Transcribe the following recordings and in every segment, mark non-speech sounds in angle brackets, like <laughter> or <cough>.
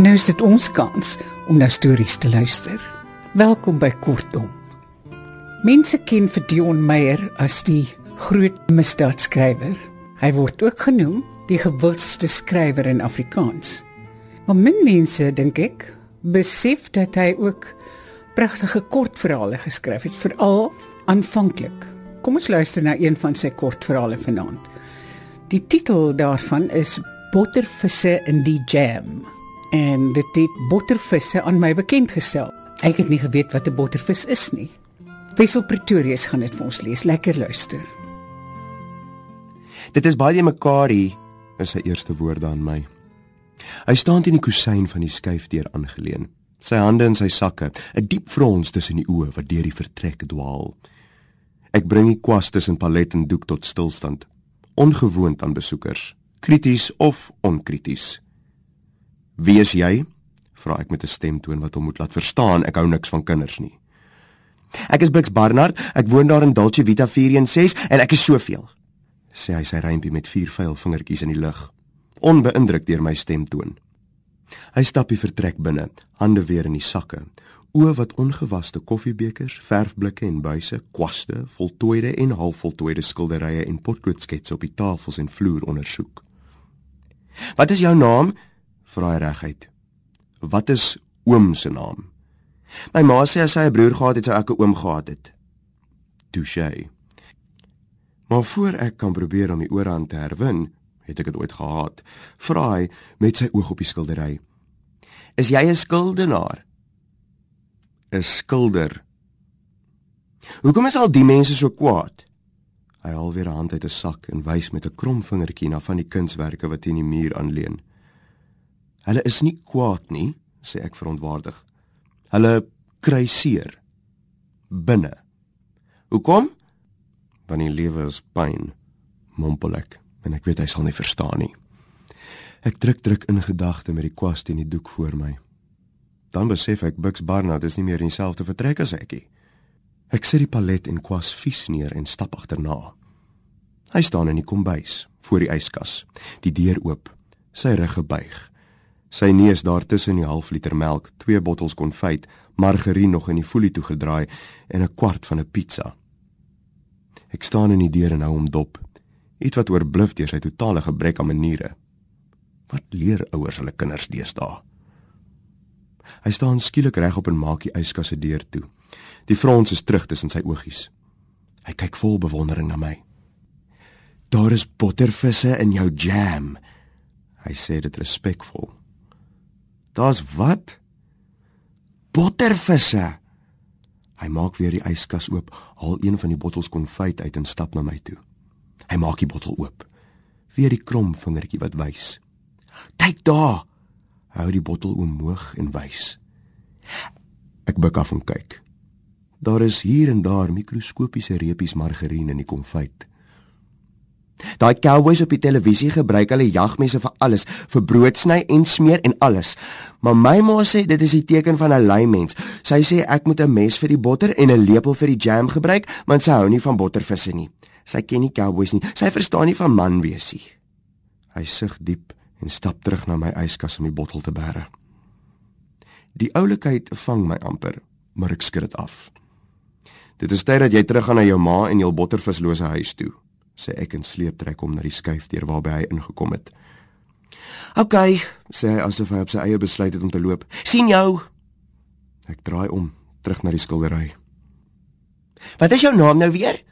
Nou is dit ons kans om na stories te luister. Welkom by Kortom. Mense ken vir Dion Meyer as die groot misdaadskrywer. Hy word ook genoem die gewildste skrywer in Afrikaans. Maar min mense dink ek besef dat hy ook pragtige kortverhale geskryf het, veral aanvanklik. Kom ons luister na een van sy kortverhale vanaand. Die titel daarvan is Bottervisse in die Jam en dit het bottervisse aan my bekend gestel. Ek het nie geweet wat 'n bottervis is nie. Wessel Pretorius gaan dit vir ons lees. Lekker luister. Dit is baie mekaar hier, is sy eerste woorde aan my. Hy staan teen die kusyn van die skuifdeur aangeleun, sy hande in sy sakke, 'n diep frons tussen die oë wat deur die vertrek dwaal. Ek bring die kwas tussen palet en doek tot stilstand, ongewoond aan besoekers, krities of onkrities. Wie is jy? vra ek met 'n stemtoon wat hom moet laat verstaan ek hou niks van kinders nie. Ek is Bix Barnard, ek woon daar in Dolce Vita 416 en ek is soveel. sê hy sy rympie met vier vuil vingertjies in die lug, onbeïndruk deur my stemtoon. Hy stap die vertrek binne, hande weer in die sakke, oë wat ongewaste koffiebekers, verfblikke en buise, kwaste, voltooide en halfvoltooide skilderye en potloodsketse op die tafels en vloer ondersoek. Wat is jou naam? Vra hy reguit. Wat is oom se naam? My ma sê as hy 'n broer gehad het, sou ek 'n oom gehad het. Touché. Maar voor ek kan probeer om die oorhand te herwin, het ek dit ooit gehad. Vra hy met sy oog op die skildery. Is jy 'n skuldenaar? 'n Skilder. Hoekom is al die mense so kwaad? Hy haal weer 'n hand uit 'n sak en wys met 'n krom vingertjie na van die kunswerke wat teen die muur aanleun. Hulle is nie kwaad nie, sê ek verontwaardig. Hulle kry seer binne. Hoekom? Want die lewe is pyn, mompel ek, en ek weet hy sal nie verstaan nie. Ek druk druk in gedagte met die kwas teen die doek voor my. Dan besef ek Bux Barnard is nie meer in dieselfde vertrek as ek nie. Ek sit die palet en kwas vies neer en stap agterna. Hy staan in die kombuis voor die yskas, die deur oop, sy rug gebuig. Sy neus daar tussen die half liter melk, twee bottels konfyt, margarien nog in die folie toegedraai en 'n kwart van 'n pizza. Ek staan in die deur en hou hom dop. Iets wat oorbluf deur sy totale gebrek aan maniere. Wat leer ouers hulle kinders deesdae? Hy staan skielik regop en maak die yskas se deur toe. Die frons is terug tussen sy oogies. Hy kyk vol bewondering na my. Daar is bottervisse in jou jam. Hy sê dit respekvol. Daar's wat? Bottervisse. Hy maak weer die yskas oop, haal een van die bottels konfyt uit en stap na my toe. Hy maak die bottel oop. Weer die krom vingertjie wat wys. Kyk daar. Hy hou die bottel omhoog en wys. Ek buig af en kyk. Daar is hier en daar mikroskopiese reepies margarien in die konfyt. Daai cowboys op die televisie gebruik hulle jagmesse vir alles, vir broodsny en smeer en alles. Maar my ma sê dit is die teken van 'n lui mens. Sy sê ek moet 'n mes vir die botter en 'n lepel vir die jam gebruik, want sy hou nie van bottervisse nie. Sy ken nie cowboys nie. Sy verstaan nie van man wees nie. Hy sug diep en stap terug na my yskas om die bottel te bære. Die oulikheid vang my amper, maar ek skud dit af. Dit is tyd dat jy teruggaan na jou ma en jou bottervislose huis toe sê ek en sleep trek hom na die skuif deur waarby hy ingekom het. "OK," sê hy asof hy op sy eie besluit het om te loop. "Sien jou." Ek draai om, terug na die skildery. "Wat is jou naam nou weer?"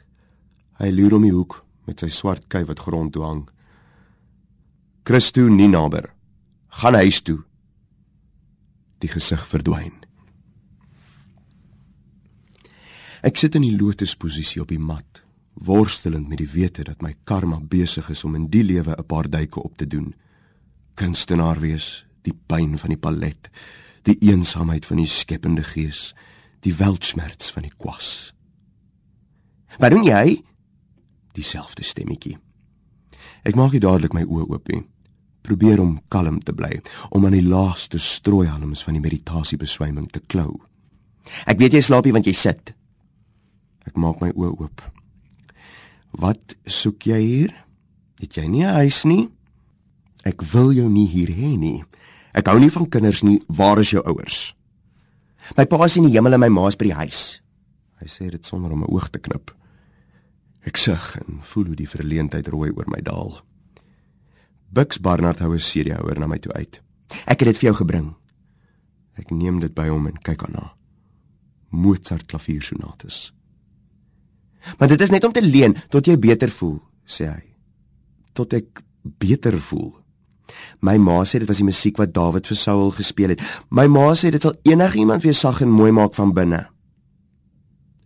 Hy loer om die hoek met sy swart kuif wat grond toe hang. "Christo Ninaber. Gaan huis toe." Die gesig verdwyn. Ek sit in die lotusposisie op die mat worstelend met die wete dat my karma besig is om in die lewe 'n paar duike op te doen. Kunstenaar wees, die pyn van die palet, die eensaamheid van die skepende gees, die weltsmerts van die kwas. Wat doen jy? Dieselfde stemmetjie. Ek maak nie dadelik my oë oop nie. Probeer om kalm te bly, om aan die laaste strooihalms van die meditasiebeswyming te klou. Ek weet jy slaap nie want jy sit. Ek maak my oë oop. Wat soek jy hier? Het jy nie 'n huis nie? Ek wil jou nie hier hê nie. Ek hou nie van kinders nie. Waar is jou ouers? My pa is in die hemel en my ma is by die huis. Hy sê dit sonder om 'n oog te knip. Ek sug en voel hoe die verleentheid rooi oor my daal. Bux Barnard hou 'n CD-houer na my toe uit. Ek het dit vir jou gebring. Ek neem dit by hom en kyk aan. Mozart klaviersonates. Maar dit is net om te leen tot jy beter voel, sê hy. Tot ek beter voel. My ma sê dit was die musiek wat Dawid vir Saul gespeel het. My ma sê dit sal enigiemand weer sag en mooi maak van binne.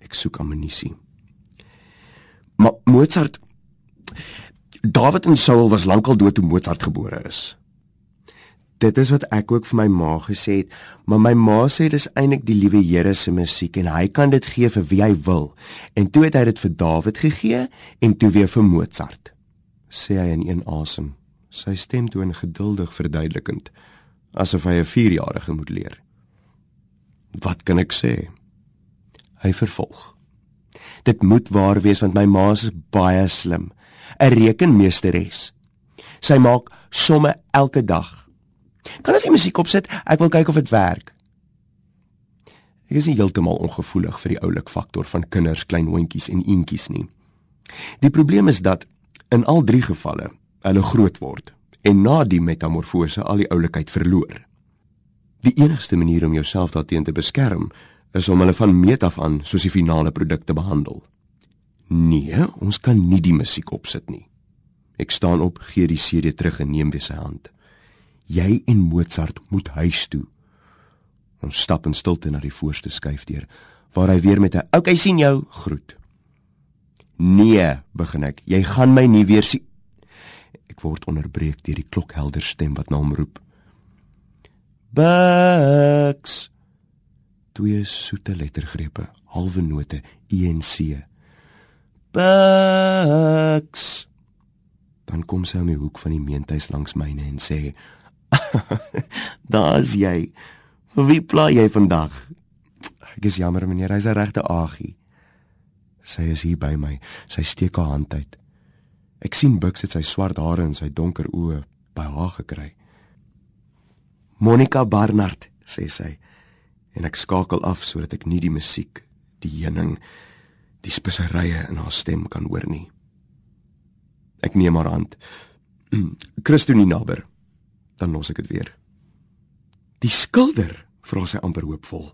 Ek soek ammunisie. Maar Mozart Dawid en Saul was lankal dood toe Mozart gebore is. Dit is wat ek ook vir my ma gesê het, maar my ma sê dis eintlik die liewe Here se musiek en hy kan dit gee vir wie hy wil. En toe het hy dit vir Dawid gegee en toe weer vir Mozart. Sê hy in een asem, sy stem toon geduldig verduidelikend, asof hy 'n 4-jarige moet leer. Wat kan ek sê? Hy vervolg. Dit moet waar wees want my ma is baie slim, 'n rekenmeesteres. Sy maak somme elke dag Kan as jy musiek opsit, ek wil kyk of dit werk. Ek is nie heeltemal ongevoelig vir die oulik faktor van kinders, klein hondjies en eentjies nie. Die probleem is dat in al drie gevalle hulle groot word en na die metamorfose al die oulikheid verloor. Die enigste manier om jouself daarteen te beskerm is om hulle van meet af aan soos die finale produk te behandel. Nee, ons kan nie die musiek opsit nie. Ek staan op, gee die CD terug en neem weer sy hand jy en Mozart moet huis toe. Ons stap in stilte na die voorste skuifdeur waar hy weer met 'n "Oké, sien jou" groet. "Nee," begin ek. "Jy gaan my nie weer sien." Ek word onderbreek deur die klokhelder stem wat na hom roep. "Bucks." Twee soete lettergrepe, halwe note, E en C. "Bucks." Dan kom sy om die hoek van die meentuis langs myne en sê: <laughs> Daar's jy. Vir wie pla jy vandag? Ek is jammer meneer, hy's 'n regte agie. Sy is hier by my. Sy steek haar hand uit. Ek sien Bux het sy swart hare en sy donker oë by haar gekry. Monica Barnard, sê sy. En ek skakel af sodat ek nie die musiek, die heuning, die speserye in haar stem kan hoor nie. Ek neem haar hand. <clears throat> Christonie naber dan los ek dit weer. Die skilder, vra sy amper hoopvol.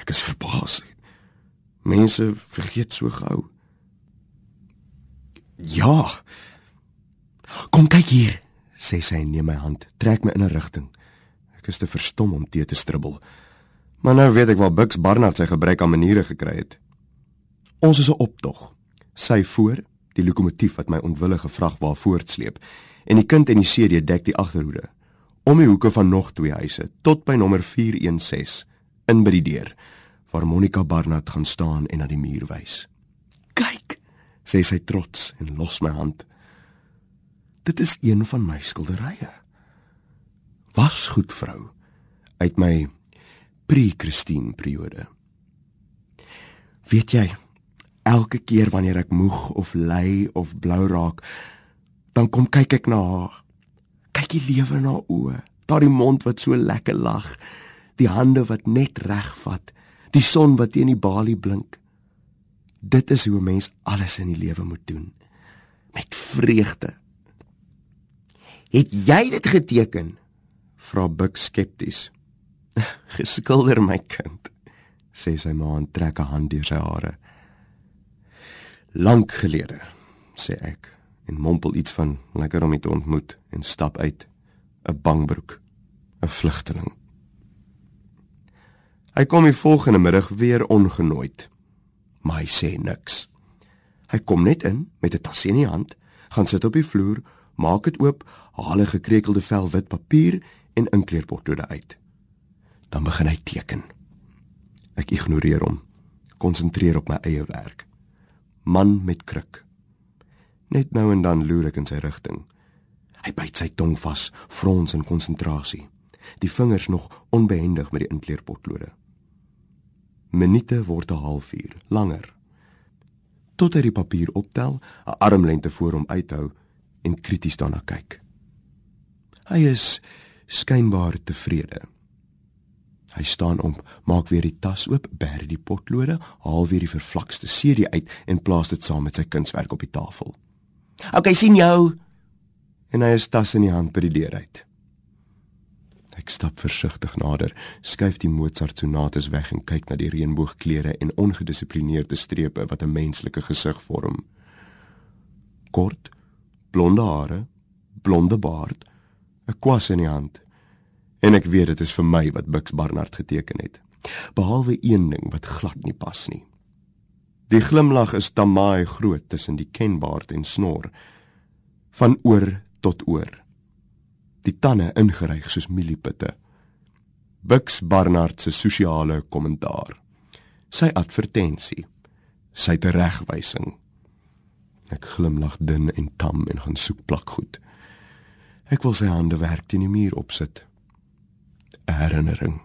Ek is verbaas. Mense vergeet so gou. Ja. Kom kyk hier, sê sy en neem my hand, trek my in 'n rigting. Ek is te verstom om te te stribbel. Maar nou weet ek waar Bux Barnard sy gebruik aan maniere gekry het. Ons is 'n optog. Sy voor, die lokomotief wat my onwillige vrag waar voortsleep en die kind en die CD dek die agterhoede om die hoeke van nog twee huise tot by nommer 416 in by die deur waar Monica Barnard gaan staan en na die muur wys. "Kyk," sê sy trots en los my hand. "Dit is een van my skilderye." Was goed vrou uit my pre-Christine periode. Weet jy, elke keer wanneer ek moeg of lui of blou raak, dan kom kyk ek na haar. Kyk die lewe in haar oë, daardie mond wat so lekker lag, die hande wat net reg vat, die son wat teen die balie blink. Dit is hoe 'n mens alles in die lewe moet doen met vreugde. Het jy dit geteken? Vra Buk skepties. <laughs> Geskilder my kind, sê sy ma en trek 'n hand deur sy hare. Lank gelede, sê ek en mompel iets van lekker om dit te ontmoet en stap uit 'n bangbroek 'n vlugteling hy kom die volgende middag weer ongenooid maar hy sê niks. Hy kom net in met 'n tas in die hand gaan sit op die vloer maak dit oop haal 'n gekrekelde vel wit papier en inkleurpotloode uit. Dan begin hy teken. Ek ignoreer hom konsentreer op my eie werk. Man met kruk Net nou en dan loer ek in sy rigting. Hy byt sy tong vas, frons in konsentrasie. Die vingers nog onbehendig met die inkleurpotlode. Minute word 'n halfuur, langer. Tot hy die papier optel, 'n armlengte voor hom uithou en krities daarna kyk. Hy is skynbaar tevrede. Hy staan op, maak weer die tas oop, bær die potlode, haal weer die vervlakste CD uit en plaas dit saam met sy kunswerk op die tafel. "Oké, sien jou." En hy is tas in die hand by die deur uit. Ek stap versigtig nader, skuif die Mozart sonates weg en kyk na die reënboogkleure en ongedissiplineerde strepe wat 'n menslike gesig vorm. Kort, blonde hare, blonde baard, 'n kwas in die hand. En ek weet dit is vir my wat Bux Barnard geteken het. Behalwe een ding wat glad nie pas nie. Die glimlag is tamaai groot tussen die kenbaard en snor van oor tot oor. Die tande ingeryg soos mieliepitte. Bux Barnard se sosiale kommentaar. Sy advertensie. Sy teregwysing. Ek glimlag dun en tam en gaan soek plakgoed. Ek wil sy hande werk teen die muur opsit. Herinnering.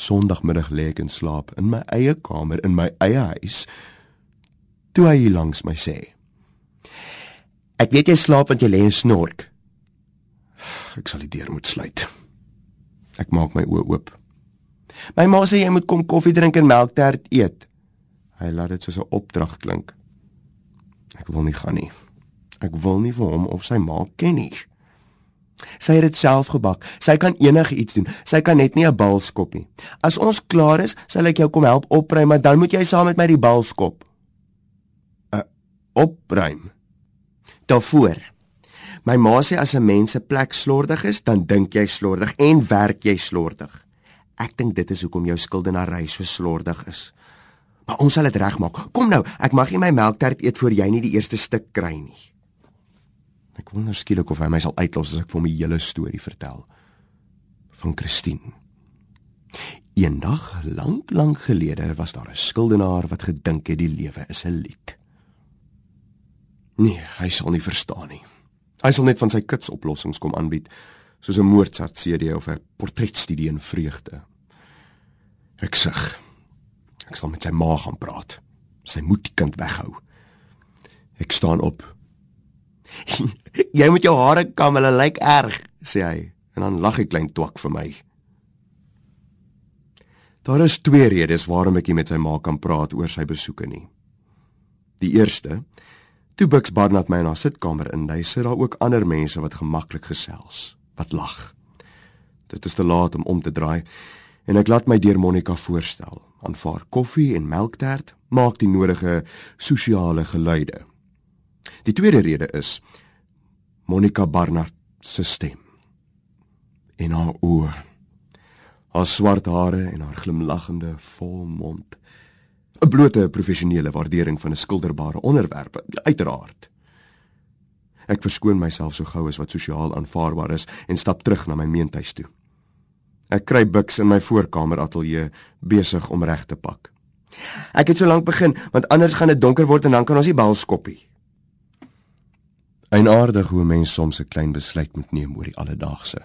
Sondagmiddag lê ek in slaap in my eie kamer in my eie huis. Toe hy langs my sê: "Ek weet jy slaap want jy lê en snork." Ek sal die deur moet sluit. Ek maak my oë oop. My ma sê jy moet kom koffie drink en melktert eet. Hy laat dit soos 'n opdrag klink. Ek wil nie gaan nie. Ek wil nie vir hom of sy ma ken nie. Sy het dit self gebak. Sy kan enigiets doen. Sy kan net nie 'n bal skop nie. As ons klaar is, sal ek jou kom help opruim, maar dan moet jy saam met my die bal skop. uh, Opruim. Daarvoor. My ma sê as 'n mens se plek slordig is, dan dink jy slordig en werk jy slordig. Ek dink dit is hoekom jou skuldenaary so slordig is. Maar ons sal dit regmaak. Kom nou, ek mag nie my melktert eet voor jy nie die eerste stuk kry nie. Ek wonder skielik of hy my sal uitlos as ek vir hom die hele storie vertel van Christine. Eendag, lank lank gelede, was daar 'n skuldenaar wat gedink het die lewe is 'n lied. Nee, hy sal nie verstaan nie. Hy sal net van sy kitsoplossings kom aanbied, soos 'n Mozart CD of 'n portretstudie in vreugde. Ek sug. Ek sal met sy ma gaan praat. Sy moet die kind weghou. Ek staan op <laughs> jy moet jou hare kam, hulle lyk erg, sê hy en dan lag hy klein twak vir my. Daar is twee redes waarom ek nie met sy ma kan praat oor sy besoeke nie. Die eerste, toe Bux Barnard my na sitkamer in, hy sit daar ook ander mense wat gemaklik gesels, wat lag. Dit is te laat om om te draai en ek laat my deur Monica voorstel. Aanvaar koffie en melktert, maak die nodige sosiale geluide. Die tweede rede is Monica Barnard se stem. En haar oë. Haar swart hare en haar glimlaggende vol mond. 'n Blote professionele waardering van 'n skilderbare onderwerp, uiteraard. Ek verskoon myself so gou as wat sosiaal aanvaarbaar is en stap terug na my meentuis toe. Ek kry Bux in my voorkamer ateljee besig om reg te pak. Ek het so lank begin want anders gaan dit donker word en dan kan ons nie bal skoppie. Eienaardig hoe mense soms 'n klein besluit moet neem oor die alledaagse,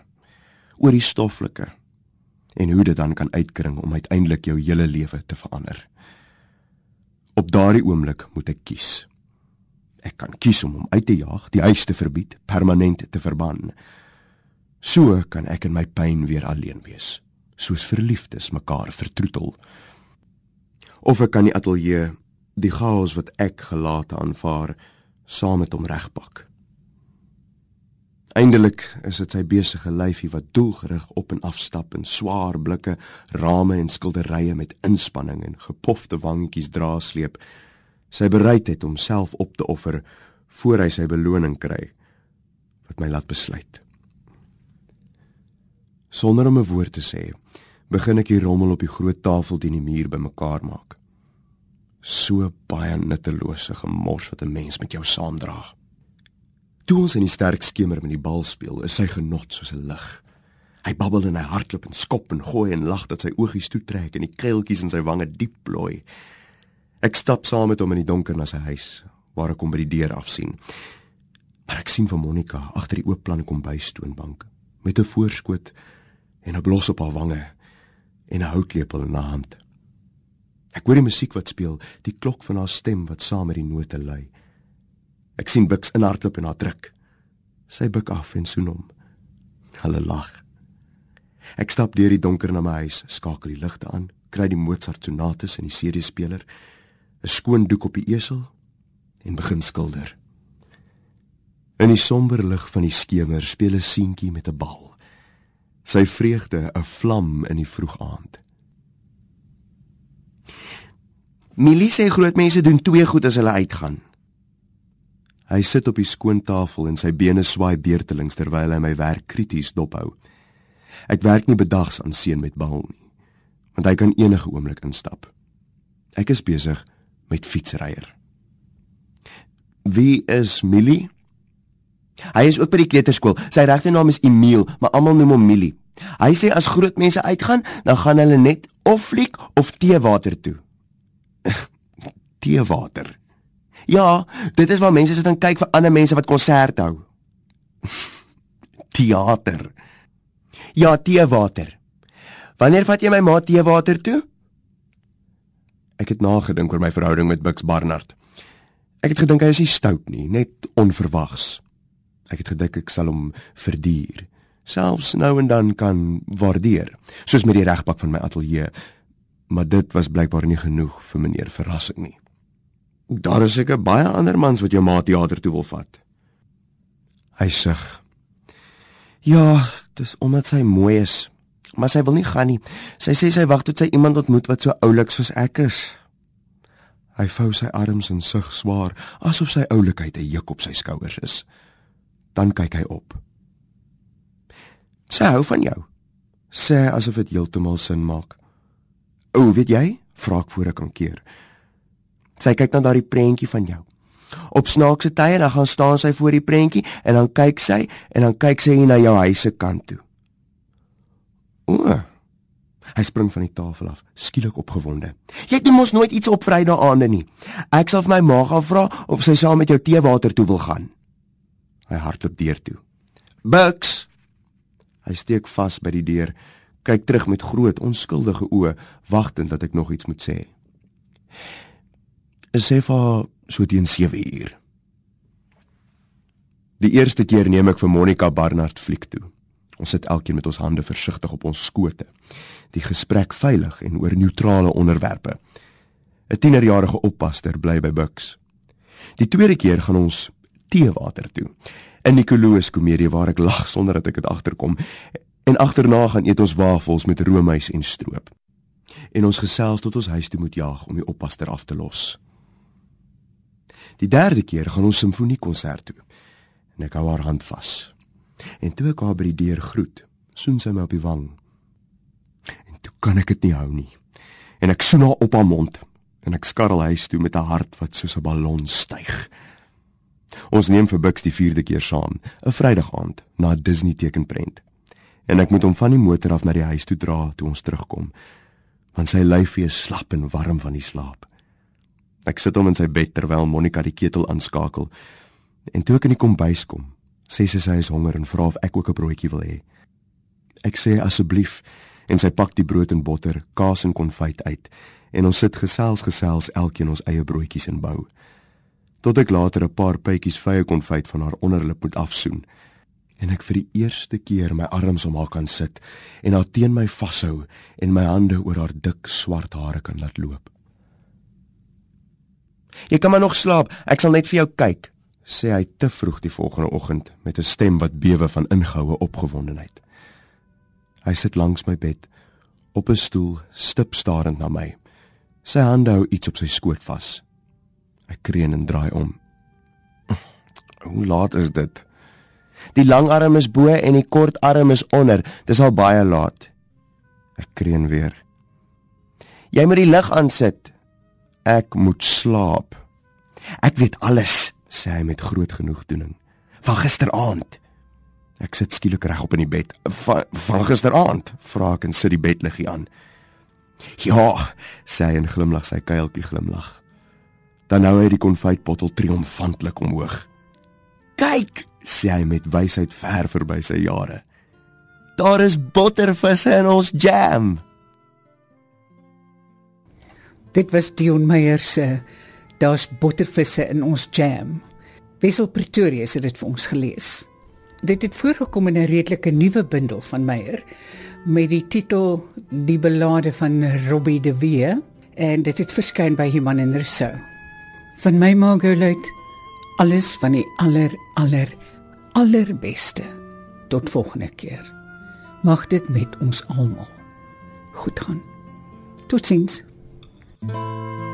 oor die stoffelike en hoe dit dan kan uitkring om uiteindelik jou hele lewe te verander. Op daardie oomblik moet ek kies. Ek kan kies om hom uit te jaag, die huis te verbied, permanent te verban. So kan ek in my pyn weer alleen wees, soos verliefdes mekaar vertroetel. Of ek kan die ateljee, die chaos wat ek gelate aanvaar, saam met hom regpak. Eindelik is dit sy besige lyfie wat doelgerig op en af stap in swaar blikke, rame en skilderye met inspanning en gepofte wangetjies dra sleep. Sy bereidheid om self op te offer voor hy sy beloning kry wat my laat besluit. Sonder om 'n woord te sê, begin ek die rommel op die groot tafel teen die muur bymekaar maak. So baie nuttelose gemors wat 'n mens met jou saamdra. Toe ons in die sterk skemer met die bal speel, is sy genot soos 'n lig. Hy babbel en hy hardloop en skop en gooi en lag dat sy oogies toetrek en die kuiltjies in sy wange diep plooi. Ek stap saam met hom in die donker na sy huis, waar ek hom by die deur afsien. Maar ek sien vir Monica agter die oop plan kombuistoonbank met 'n voorskoot en 'n blos op haar wange en 'n houtlepel in haar hand. Ek hoor die musiek wat speel, die klok van haar stem wat saam met die note lui. Ek sien Bix inhardloop en haar druk. Sy buig af en soen hom. Hulle lag. Ek stap deur die donker na my huis, skakel die ligte aan, kry die Mozart sonates in die CD-speler, 'n skoon doek op die esel en begin skilder. In die somber lig van die skemer speel 'n seentjie met 'n bal. Sy vreugde 'n vlam in die vroeg aand. Millie sê groot mense doen twee goed as hulle uitgaan. Hy sit op die skoontafel en sy bene swaai beurtelings terwyl hy my werk krities dophou. Ek werk nie bedags aan seën met bal nie, want hy kan enige oomblik instap. Ek is besig met fietsryer. Wie is Millie? Hy is ook by die kleuterskool. Sy regte naam is Emil, maar almal noem hom Millie. Hy sê as groot mense uitgaan, dan gaan hulle net of fliek of teewater toe. <laughs> teewater. Ja, dit is waar mense sit en kyk vir ander mense wat konsert hou. <laughs> Theater. Ja, teewater. Wanneer vat jy my ma teewater toe? Ek het nagedink oor my verhouding met Bux Barnard. Ek het gedink hy is nie stout nie, net onverwags. Ek het gedink ek sal hom verduur, selfs nou en dan kan waardeer, soos met die regpak van my ateljee. Maar dit was blykbaar nie genoeg vir meneer verrassing nie. Daar is seker baie ander mans wat jou ma teater toe wil vat. Hy sug. Ja, dis omdat sy mooi is, maar sy wil nie gaan nie. Sy sê sy wag tot sy iemand ontmoet wat so oulik soos ek is. Hy vou sy arms en sug swaar, asof sy oulikheid 'n juk op sy skouers is. Dan kyk hy op. Sy hou van jou. Sê asof dit heeltemal sin maak. O, weet jy? Vra ek voor ek kan keer. Sy kyk na daardie prentjie van jou. Op snaakse tye dan gaan staan sy voor die prentjie en dan kyk sy en dan kyk sy na jou huis se kant toe. O. Hy spring van die tafel af, skielik opgewonde. Jy het mos nooit iets op Vrydae-aande nie. Ek sal vir my ma gaan vra of sy saam met jou teewater toe wil gaan. Hy hardloop deur toe. Bucks. Hy steek vas by die deur, kyk terug met groot onskuldige oë, wagtend dat ek nog iets moet sê. Sê vir so teen 7 uur. Die eerste keer neem ek vir Monica Barnard fliek toe. Ons sit elkeen met ons hande versigtig op ons skote. Die gesprek veilig en oor neutrale onderwerpe. 'n Tienerjarige oppaster bly by Bucks. Die tweede keer gaan ons teewater toe. 'n Nicoloos komedie waar ek lag sonder dat ek dit agterkom en agterna gaan eet ons wafels met roomys en stroop. En ons gesels tot ons huis toe moet jaag om die oppaster af te los. Die derde keer gaan ons simfoniekonsert toe. En ek hou haar hand vas. En toe ek haar by die deur groet, soen sy my op die wang. En toe kan ek dit nie hou nie. En ek soen haar op haar mond en ek skarrel huis toe met 'n hart wat soos 'n ballon styg. Ons neem vir Bux die vierde keer saam, 'n Vrydag aand na 'n Disney tekenprent. En ek moet hom van die motor af na die huis toe dra toe ons terugkom, want sy lyfie is slap en warm van die slaap. Ek sit hom in sy bed terwyl Monica die ketel aanskakel. En toe ek in die kombuis kom, sê sy sy is honger en vra of ek ook 'n broodjie wil hê. Ek sê asseblief en sy pak die brood en botter, kaas en konfyt uit en ons sit gesels gesels elkeen ons eie broodjies en bou tot ek later 'n paar pypies vye konfyt van haar onderlip moet afsoen en ek vir die eerste keer my arms om haar kan sit en haar teen my vashou en my hande oor haar dik swart hare kan laat loop. Jy kan maar nog slaap, ek sal net vir jou kyk, sê hy te vroeg die volgende oggend met 'n stem wat bewe van ingehoue opgewondenheid. Hy sit langs my bed op 'n stoel, stip starend na my. Sy hande hou iets op sy skoot vas. Ek kreun en draai om. <sniffs> Hoe laat is dit? Die lang arm is bo en die kort arm is onder. Dis al baie laat. Ek kreun weer. Jy moet die lig aansit. Ek moet slaap. Ek weet alles, sê hy met groot genoegdoening. Van gisteraand. Ek sit skielik reg op in die bed. Van, van gisteraand, vra ek en sit die bedliggie aan. Ja, sê hy en glimlag sy kuiltjie glimlag. Dan hou hy die konfytbottel triomfantlik omhoog. "Kyk," sê hy met wysheid ver verby sy jare. "Daar is bottervisse in ons jam." Dit was Dion Meyer se Daar's bottervisse in ons jam. Wessel Pretorius het dit vir ons gelees. Dit het voorgekom in 'n redelike nuwe bundel van Meyer met die titel Die belade van Robbie de Wee en dit het verskyn by Human en Rousseau. Van my Margolite alles van die aller aller allerbeste. Tot volgende keer. Mag dit met ons almal goed gaan. Totsiens. Música